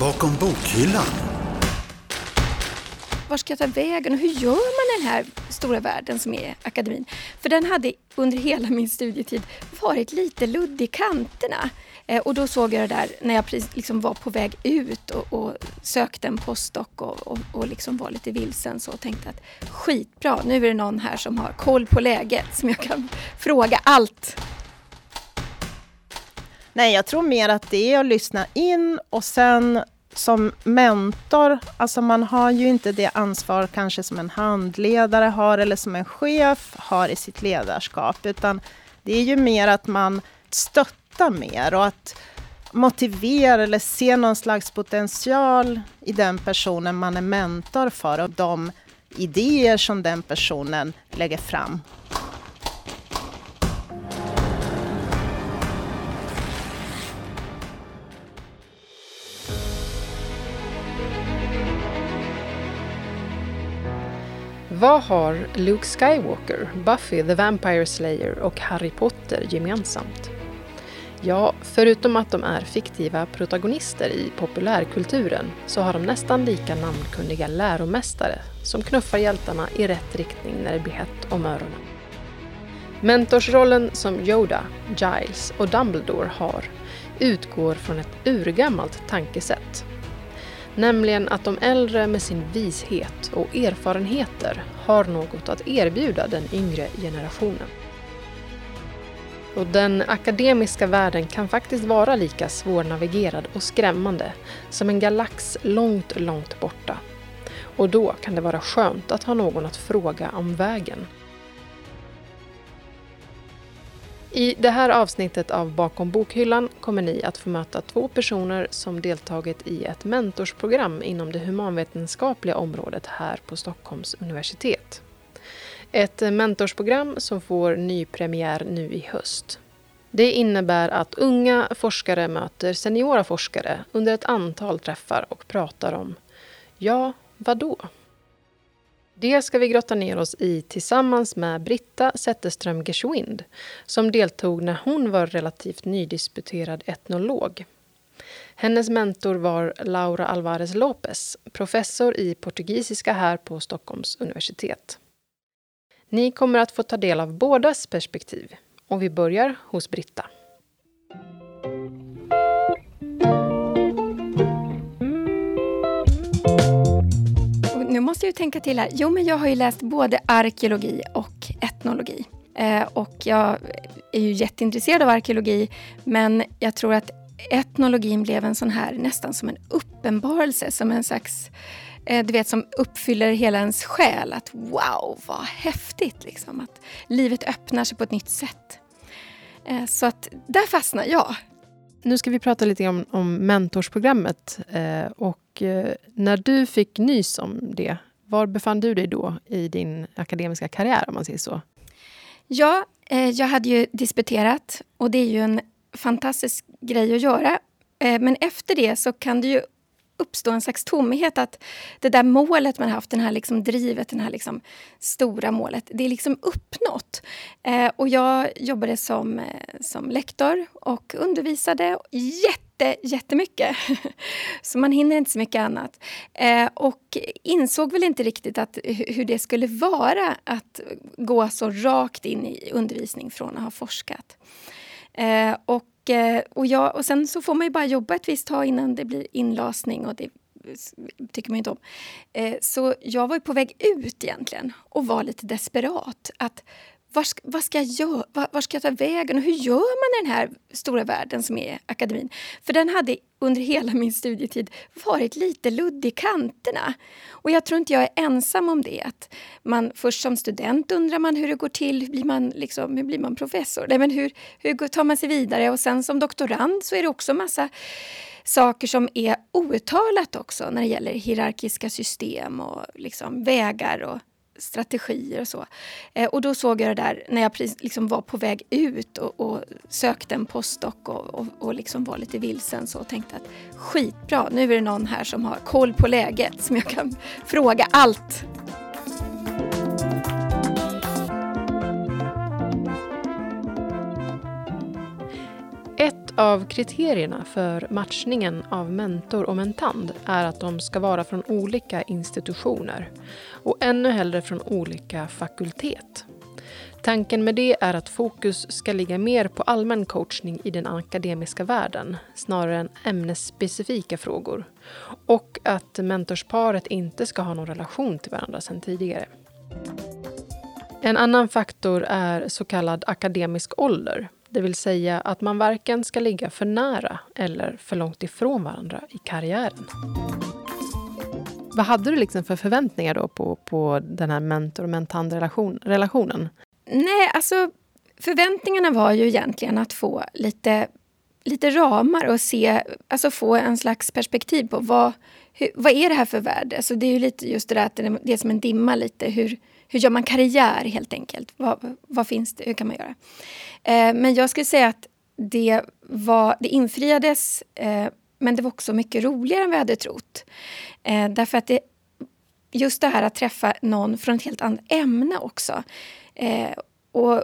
Bakom bokhyllan. Var ska jag ta vägen och hur gör man den här stora världen som är akademin? För den hade under hela min studietid varit lite luddig i kanterna. Eh, och då såg jag det där när jag liksom var på väg ut och, och sökte en postdoc och, och, och liksom var lite vilsen så och tänkte att skitbra, nu är det någon här som har koll på läget som jag kan fråga allt. Nej, jag tror mer att det är att lyssna in och sen som mentor, alltså man har ju inte det ansvar kanske som en handledare har eller som en chef har i sitt ledarskap, utan det är ju mer att man stöttar mer och att motivera eller se någon slags potential i den personen man är mentor för och de idéer som den personen lägger fram. Vad har Luke Skywalker, Buffy the Vampire Slayer och Harry Potter gemensamt? Ja, förutom att de är fiktiva protagonister i populärkulturen så har de nästan lika namnkunniga läromästare som knuffar hjältarna i rätt riktning när det blir hett om öronen. Mentorsrollen som Yoda, Giles och Dumbledore har utgår från ett urgammalt tankesätt Nämligen att de äldre med sin vishet och erfarenheter har något att erbjuda den yngre generationen. Och den akademiska världen kan faktiskt vara lika svårnavigerad och skrämmande som en galax långt, långt borta. Och då kan det vara skönt att ha någon att fråga om vägen. I det här avsnittet av Bakom bokhyllan kommer ni att få möta två personer som deltagit i ett mentorsprogram inom det humanvetenskapliga området här på Stockholms universitet. Ett mentorsprogram som får ny premiär nu i höst. Det innebär att unga forskare möter seniora forskare under ett antal träffar och pratar om, ja, vadå? Det ska vi grotta ner oss i tillsammans med Britta Zetterström Geschwind som deltog när hon var relativt nydisputerad etnolog. Hennes mentor var Laura Alvarez Lopez, professor i portugisiska här på Stockholms universitet. Ni kommer att få ta del av bådas perspektiv och vi börjar hos Britta. Måste jag tänka till här. Jo, men jag har ju läst både arkeologi och etnologi. Eh, och jag är ju jätteintresserad av arkeologi, men jag tror att etnologin blev en sån här, nästan som en uppenbarelse, som en slags eh, du vet, som uppfyller hela ens själ. Att wow, vad häftigt! Liksom. Att livet öppnar sig på ett nytt sätt. Eh, så att där fastnar jag. Nu ska vi prata lite om, om mentorsprogrammet. Eh, och eh, när du fick nys om det, var befann du dig då i din akademiska karriär? om man säger så? Ja, eh, jag hade ju disputerat och det är ju en fantastisk grej att göra. Eh, men efter det så kan det ju uppstå en slags tomhet. Att det där målet man haft, det här liksom drivet, det här liksom stora målet, det är liksom uppnått. Eh, och jag jobbade som, eh, som lektor och undervisade jätte, jättemycket. så man hinner inte så mycket annat. Eh, och insåg väl inte riktigt att, hur det skulle vara att gå så rakt in i undervisning från att ha forskat. Eh, och eh, och, jag, och sen så får man ju bara jobba ett visst tag innan det blir inlasning och det tycker man inte om. Eh, så jag var på väg ut egentligen och var lite desperat. Att var ska, var ska jag göra? Var, var, ska jag ta vägen? Och hur gör man i den här stora världen som är akademin? För den hade under hela min studietid varit lite luddig i kanterna. Och jag tror inte jag är ensam om det. Att man först som student undrar man hur det går till. Hur blir man, liksom, hur blir man professor? Nej, men hur, hur tar man sig vidare? Och sen som doktorand så är det också massa saker som är outtalat också när det gäller hierarkiska system och liksom vägar och strategier och så. Eh, och då såg jag det där när jag liksom var på väg ut och, och sökte en postdoc och, och, och liksom var lite vilsen så och tänkte att skitbra, nu är det någon här som har koll på läget som jag kan fråga allt. Ett av kriterierna för matchningen av mentor och mentand är att de ska vara från olika institutioner och ännu hellre från olika fakultet. Tanken med det är att fokus ska ligga mer på allmän coachning i den akademiska världen snarare än ämnesspecifika frågor och att mentorsparet inte ska ha någon relation till varandra sedan tidigare. En annan faktor är så kallad akademisk ålder. Det vill säga att man varken ska ligga för nära eller för långt ifrån varandra i karriären. Vad hade du liksom för förväntningar då på, på den här mentor och mentant-relationen? Nej, alltså förväntningarna var ju egentligen att få lite, lite ramar och se, alltså få en slags perspektiv på vad, hur, vad är det här för värld? Alltså det är ju lite just det där att det är som en dimma lite. Hur, hur gör man karriär helt enkelt? Vad, vad finns det? Hur kan man göra? Eh, men jag skulle säga att det, var, det infriades eh, men det var också mycket roligare än vi hade trott. Eh, därför att det, just det här att träffa någon från ett helt annat ämne också. Eh, och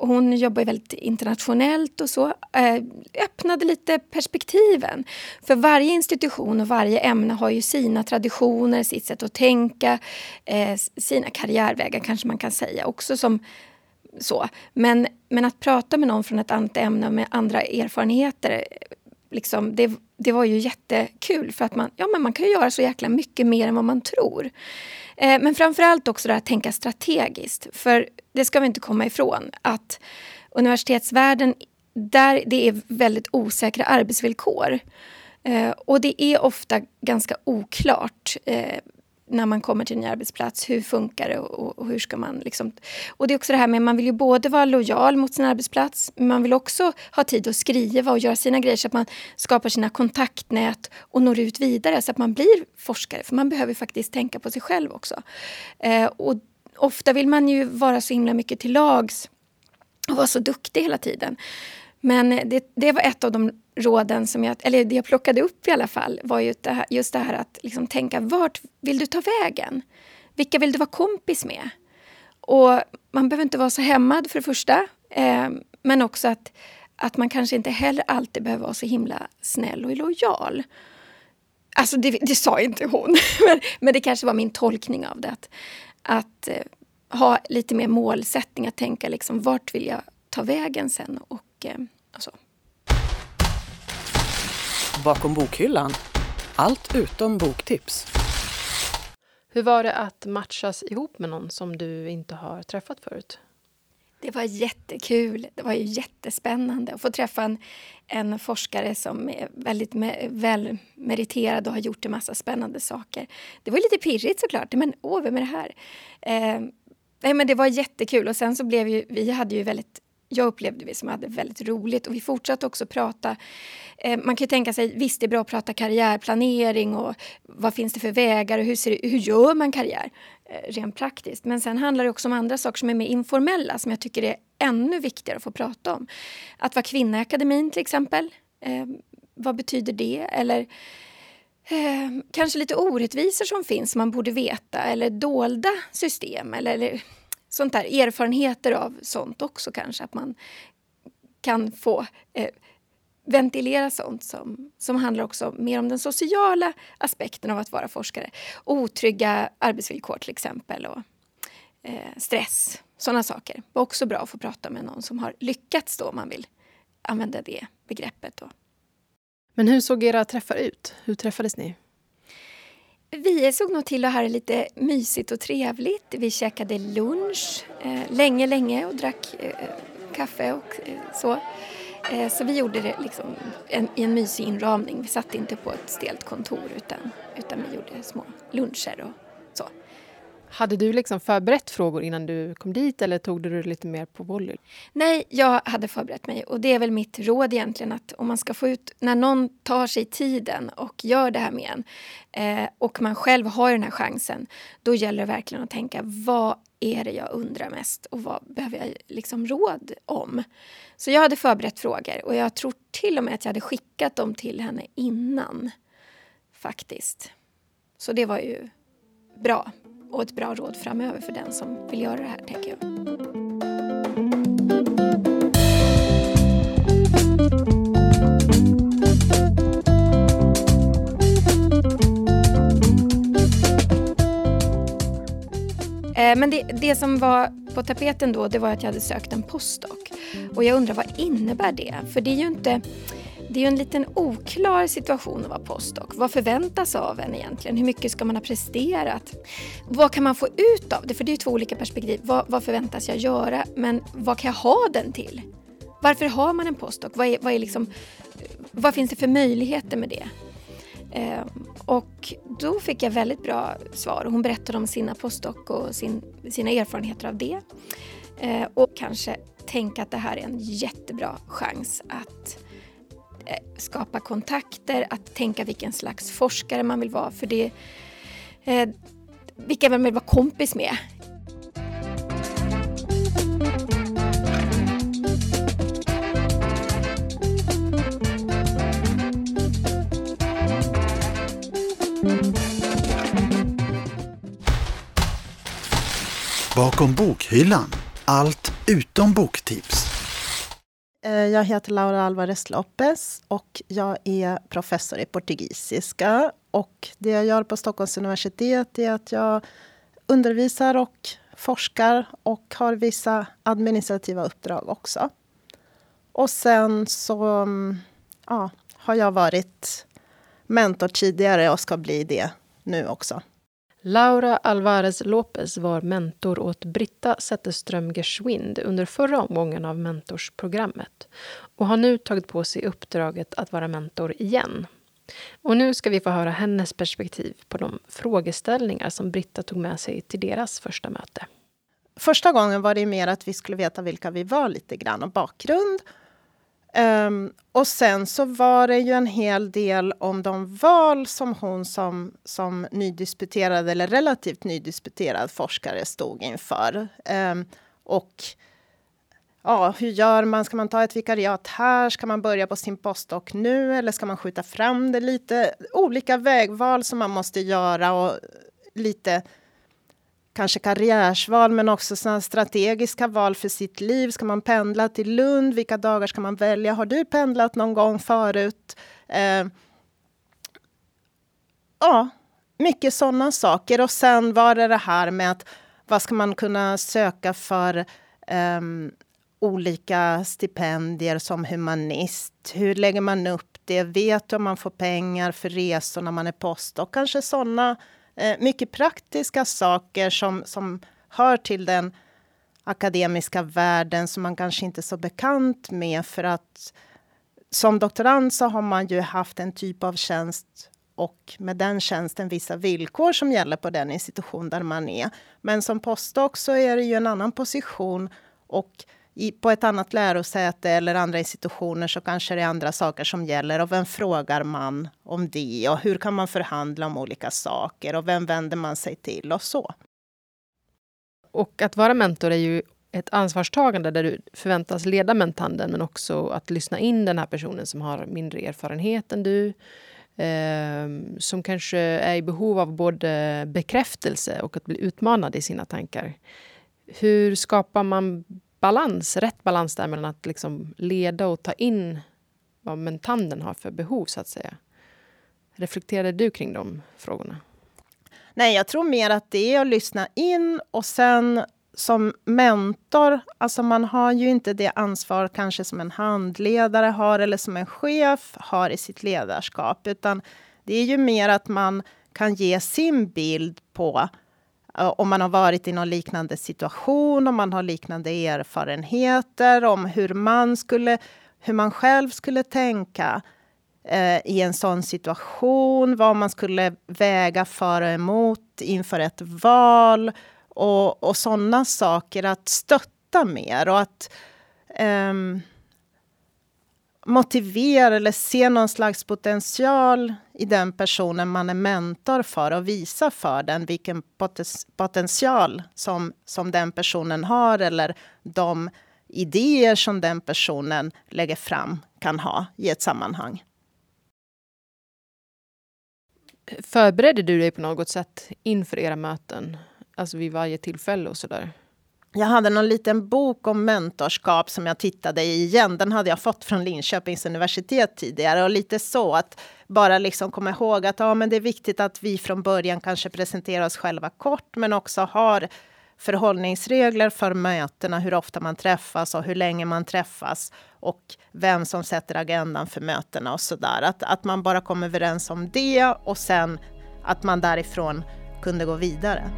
hon jobbar väldigt internationellt och så. Eh, öppnade lite perspektiven. För varje institution och varje ämne har ju sina traditioner, sitt sätt att tänka, eh, sina karriärvägar kanske man kan säga också som så. Men, men att prata med någon från ett annat ämne med andra erfarenheter eh, liksom, det, det var ju jättekul för att man, ja, men man kan göra så jäkla mycket mer än vad man tror. Eh, men framförallt också det här att tänka strategiskt. För det ska vi inte komma ifrån att universitetsvärlden, där det är väldigt osäkra arbetsvillkor. Eh, och det är ofta ganska oklart eh, när man kommer till en ny arbetsplats. Hur funkar det och, och, hur ska man liksom... Och det är också det här med man vill ju både vara lojal mot sin arbetsplats men man vill också ha tid att skriva och göra sina grejer så att man skapar sina kontaktnät och når ut vidare så att man blir forskare. För man behöver faktiskt tänka på sig själv också. Eh, och ofta vill man ju vara så himla mycket till lags och vara så duktig hela tiden. Men det, det var ett av de råden som jag, eller det jag plockade upp i alla fall var ju det här, just det här att liksom tänka vart vill du ta vägen? Vilka vill du vara kompis med? Och man behöver inte vara så hämmad för det första. Eh, men också att, att man kanske inte heller alltid behöver vara så himla snäll och lojal. Alltså det, det sa inte hon, men, men, det kanske var min tolkning av det. Att, att eh, ha lite mer målsättning, att tänka liksom vart vill jag ta vägen sen och, eh, och så. Bakom bokhyllan. Allt utom boktips. Hur var det att matchas ihop med någon som du inte har träffat förut? Det var jättekul. Det var ju jättespännande att få träffa en, en forskare som är väldigt me, välmeriterad och har gjort en massa spännande saker. Det var lite pirrigt såklart. Men åh, vem är det här? Eh, nej, men det var jättekul. Och sen så blev ju, vi hade ju väldigt jag upplevde vi som hade väldigt roligt och vi fortsatte också prata. Eh, man kan ju tänka sig, visst det är bra att prata karriärplanering och vad finns det för vägar och hur, ser det, hur gör man karriär eh, rent praktiskt. Men sen handlar det också om andra saker som är mer informella som jag tycker är ännu viktigare att få prata om. Att vara kvinna i akademin till exempel. Eh, vad betyder det? Eller eh, kanske lite orättvisor som finns som man borde veta eller dolda system eller, eller sånt där, erfarenheter av sånt också kanske. Att man kan få eh, ventilera sånt som, som handlar också mer om den sociala aspekten av att vara forskare. Otrygga arbetsvillkor till exempel och eh, stress. Sådana saker. Det var också bra att få prata med någon som har lyckats då om man vill använda det begreppet. Då. Men hur såg era träffar ut? Hur träffades ni? Vi såg nog till att ha det lite mysigt och trevligt. Vi käkade lunch eh, länge, länge och drack eh, kaffe och eh, så. Eh, så vi gjorde det liksom en, i en mysig inramning. Vi satt inte på ett stelt kontor utan, utan vi gjorde små luncher och hade du liksom förberett frågor innan du kom dit eller tog du det lite mer på volley? Nej, jag hade förberett mig och det är väl mitt råd egentligen att om man ska få ut, när någon tar sig tiden och gör det här med en eh, och man själv har den här chansen, då gäller det verkligen att tänka vad är det jag undrar mest och vad behöver jag liksom råd om? Så jag hade förberett frågor och jag tror till och med att jag hade skickat dem till henne innan faktiskt. Så det var ju bra och ett bra råd framöver för den som vill göra det här, tänker jag. Eh, men det, det, som var på tapeten då, det var att jag hade sökt en postdoc. Och jag undrar vad innebär det? För det är ju inte det är ju en liten oklar situation att vara postdoc. Vad förväntas av en egentligen? Hur mycket ska man ha presterat? Vad kan man få ut av det? För det är ju två olika perspektiv. Vad, vad, förväntas jag göra? Men vad kan jag ha den till? Varför har man en postdoc? Vad, är, vad, är liksom, vad finns det för möjligheter med det? Eh, och då fick jag väldigt bra svar. Hon berättade om sina postdoc och sin, sina erfarenheter av det. Eh, och kanske tänka att det här är en jättebra chans att eh, Eh, skapa kontakter, att tänka vilken slags forskare man vill vara. För det, eh, vilka man vill vara kompis med Bakom bokhyllan. Allt utom boktips. Eh, jag heter Laura Alvarez Lopez och jag är professor i portugisiska. Och det jag gör på Stockholms universitet är att jag undervisar och forskar och har vissa administrativa uppdrag också. Och sen så mm, ja, har jag varit mentor tidigare och ska bli det nu också. Laura Alvarez Lopez var mentor åt Britta Zetterström Geschwind under förra omgången av mentorsprogrammet och har nu tagit på sig uppdraget att vara mentor igen. Och nu ska vi få höra hennes perspektiv på de frågeställningar som Britta tog med sig till deras första möte. Första gången var det mer att vi skulle veta vilka vi var lite grann och bakgrund Um, och sen så var det ju en hel del om de val som hon som, som nydisputerad eller relativt nydisputerad forskare stod inför. Um, och ja, hur gör man? Ska man ta ett vikariat här? Ska man börja på sin postdoc nu eller ska man skjuta fram det lite? Olika vägval som man måste göra och lite kanske karriärsval, men också såna strategiska val för sitt liv. Ska man pendla till Lund? Vilka dagar ska man välja? Har du pendlat någon gång förut? Eh, ja, mycket sådana saker. Och sen var det det här med att vad ska man kunna söka för eh, olika stipendier som humanist? Hur lägger man upp det? Vet du om man får pengar för resor när man är post? Och kanske sådana Eh, mycket praktiska saker som, som hör till den akademiska världen som man kanske inte är så bekant med för att som doktorand så har man ju haft en typ av tjänst och med den tjänsten vissa villkor som gäller på den institution där man är. Men som postdoc så är det ju en annan position och i, på ett annat lärosäte eller andra institutioner så kanske det är andra saker som gäller. Och vem frågar man om det? Och hur kan man förhandla om olika saker? Och vem vänder man sig till? Och så. Och att vara mentor är ju ett ansvarstagande där du förväntas leda mentanden men också att lyssna in den här personen som har mindre erfarenhet än du. Eh, som kanske är i behov av både bekräftelse och att bli utmanad i sina tankar. Hur skapar man balans, rätt balans där mellan att liksom leda och ta in vad mentanden har för behov, så att säga. Reflekterade du kring de frågorna? Nej, jag tror mer att det är att lyssna in och sen som mentor, alltså man har ju inte det ansvar kanske som en handledare har eller som en chef har i sitt ledarskap, utan det är ju mer att man kan ge sin bild på Eh, om man har varit i någon liknande situation, om man har liknande erfarenheter, om hur man, skulle, hur man själv skulle tänka eh, i en sån situation, vad man skulle väga för och emot inför ett val och, och sådana saker. Att stötta mer och att um, motivera eller se någon slags potential i den personen man är mentor för och visa för den vilken potential som, som den personen har eller de idéer som den personen lägger fram kan ha i ett sammanhang. Förberedde du dig på något sätt inför era möten? Alltså vid varje tillfälle och sådär? Jag hade någon liten bok om mentorskap som jag tittade i igen. Den hade jag fått från Linköpings universitet tidigare. Och lite så att bara liksom komma ihåg att ja, men det är viktigt att vi från början kanske presenterar oss själva kort, men också har förhållningsregler för mötena, hur ofta man träffas och hur länge man träffas och vem som sätter agendan för mötena och sådär. Att, att man bara kom överens om det och sen att man därifrån kunde gå vidare.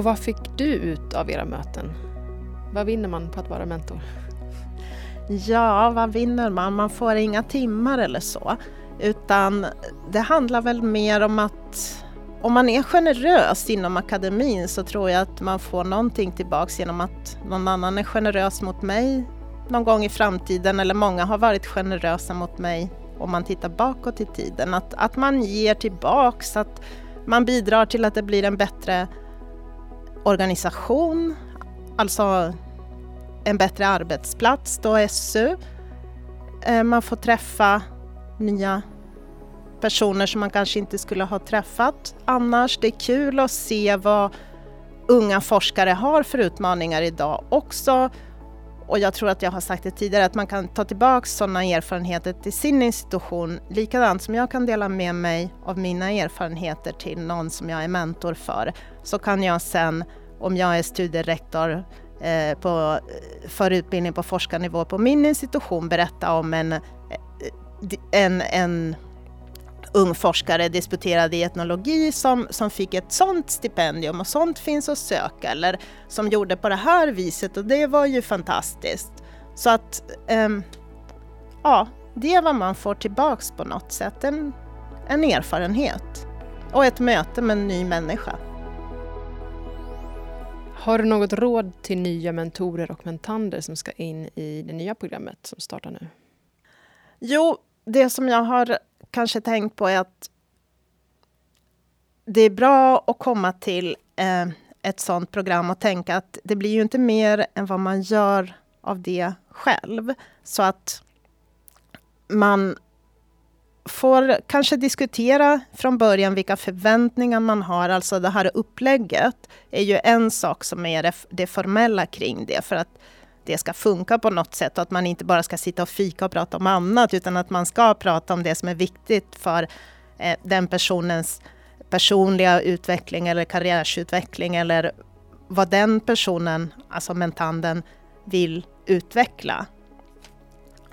Och vad fick du ut av era möten? Vad vinner man på att vara mentor? Ja, vad vinner man? Man får inga timmar eller så. Utan det handlar väl mer om att om man är generös inom akademin så tror jag att man får någonting tillbaks genom att någon annan är generös mot mig någon gång i framtiden eller många har varit generösa mot mig om man tittar bakåt i tiden. Att, att man ger tillbaks, att man bidrar till att det blir en bättre organisation, alltså en bättre arbetsplats då, SU. Eh, man får träffa nya personer som man kanske inte skulle ha träffat annars. Det är kul att se vad unga forskare har för utmaningar idag också. Och jag tror att jag har sagt det tidigare, att man kan ta tillbaka sådana erfarenheter till sin institution, likadant som jag kan dela med mig av mina erfarenheter till någon som jag är mentor för, så kan jag sen, om jag är studierektor eh, på, för utbildning på forskarnivå på min institution, berätta om en, eh, en, en ung forskare disputerad i etnologi som, som fick ett sånt stipendium och sånt finns att söka eller som gjorde på det här viset och det var ju fantastiskt. Så att um, ja, det är vad man får tillbaks på något sätt, en, en erfarenhet och ett möte med en ny människa. Har du något råd till nya mentorer och mentander som ska in i det nya programmet som startar nu? Jo, det som jag har kanske tänkt på är att det är bra att komma till eh, ett sådant program och tänka att det blir ju inte mer än vad man gör av det själv. Så att man får kanske diskutera från början vilka förväntningar man har. Alltså det här upplägget är ju en sak som är det formella kring det. För att det ska funka på något sätt och att man inte bara ska sitta och fika och prata om annat utan att man ska prata om det som är viktigt för eh, den personens personliga utveckling eller karriärsutveckling eller vad den personen, alltså mentanden, vill utveckla.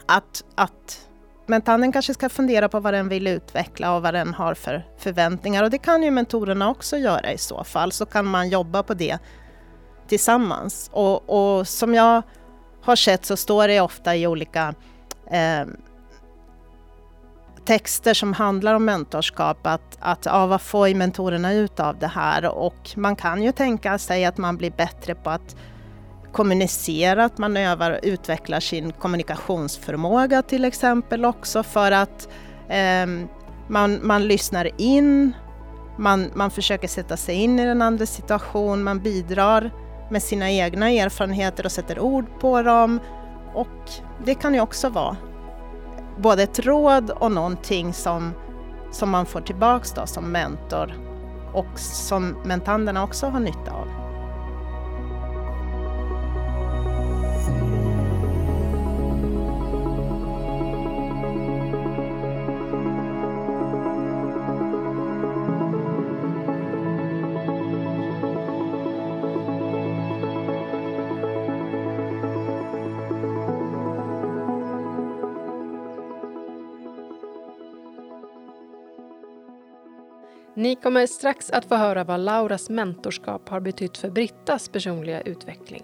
Att, att men tanden kanske ska fundera på vad den vill utveckla och vad den har för förväntningar. Och det kan ju mentorerna också göra i så fall, så kan man jobba på det tillsammans. Och, och som jag har sett så står det ofta i olika eh, texter som handlar om mentorskap att, att ja, vad får mentorerna ut av det här? Och man kan ju tänka sig att man blir bättre på att kommunicera, att man övar och utvecklar sin kommunikationsförmåga till exempel också för att eh, man, man lyssnar in, man, man försöker sätta sig in i den andra situation, man bidrar med sina egna erfarenheter och sätter ord på dem. Och det kan ju också vara både ett råd och någonting som, som man får tillbaks då som mentor och som mentanderna också har nytta av. Ni kommer strax att få höra vad Lauras mentorskap har betytt för Brittas personliga utveckling.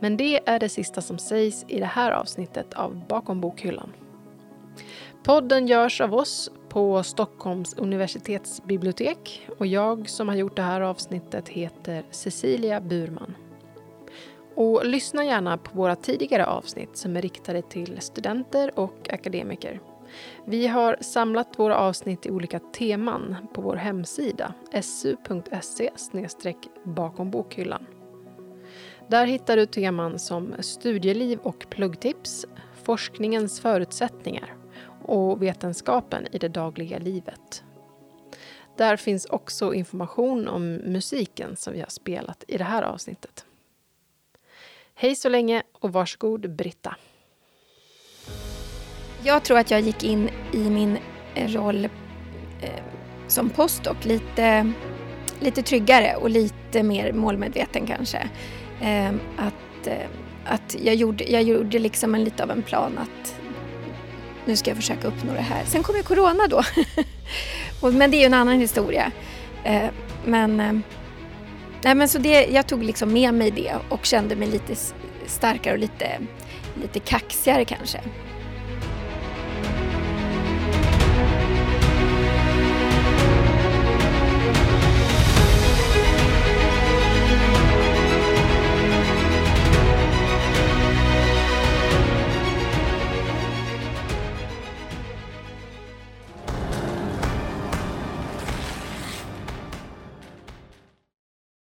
Men det är det sista som sägs i det här avsnittet av Bakom bokhyllan. Podden görs av oss på Stockholms universitetsbibliotek och jag som har gjort det här avsnittet heter Cecilia Burman. Och lyssna gärna på våra tidigare avsnitt som är riktade till studenter och akademiker. Vi har samlat våra avsnitt i olika teman på vår hemsida su.se bakom bokhyllan. Där hittar du teman som studieliv och pluggtips, forskningens förutsättningar och vetenskapen i det dagliga livet. Där finns också information om musiken som vi har spelat i det här avsnittet. Hej så länge och varsågod Britta. Jag tror att jag gick in i min eh, roll eh, som postdoc lite, lite tryggare och lite mer målmedveten kanske. Eh, att, eh, att jag gjorde, jag gjorde liksom en, lite av en plan att nu ska jag försöka uppnå det här. Sen kom ju corona då. men det är ju en annan historia. Eh, men, eh, nej, men så det, jag tog liksom med mig det och kände mig lite starkare och lite, lite kaxigare kanske.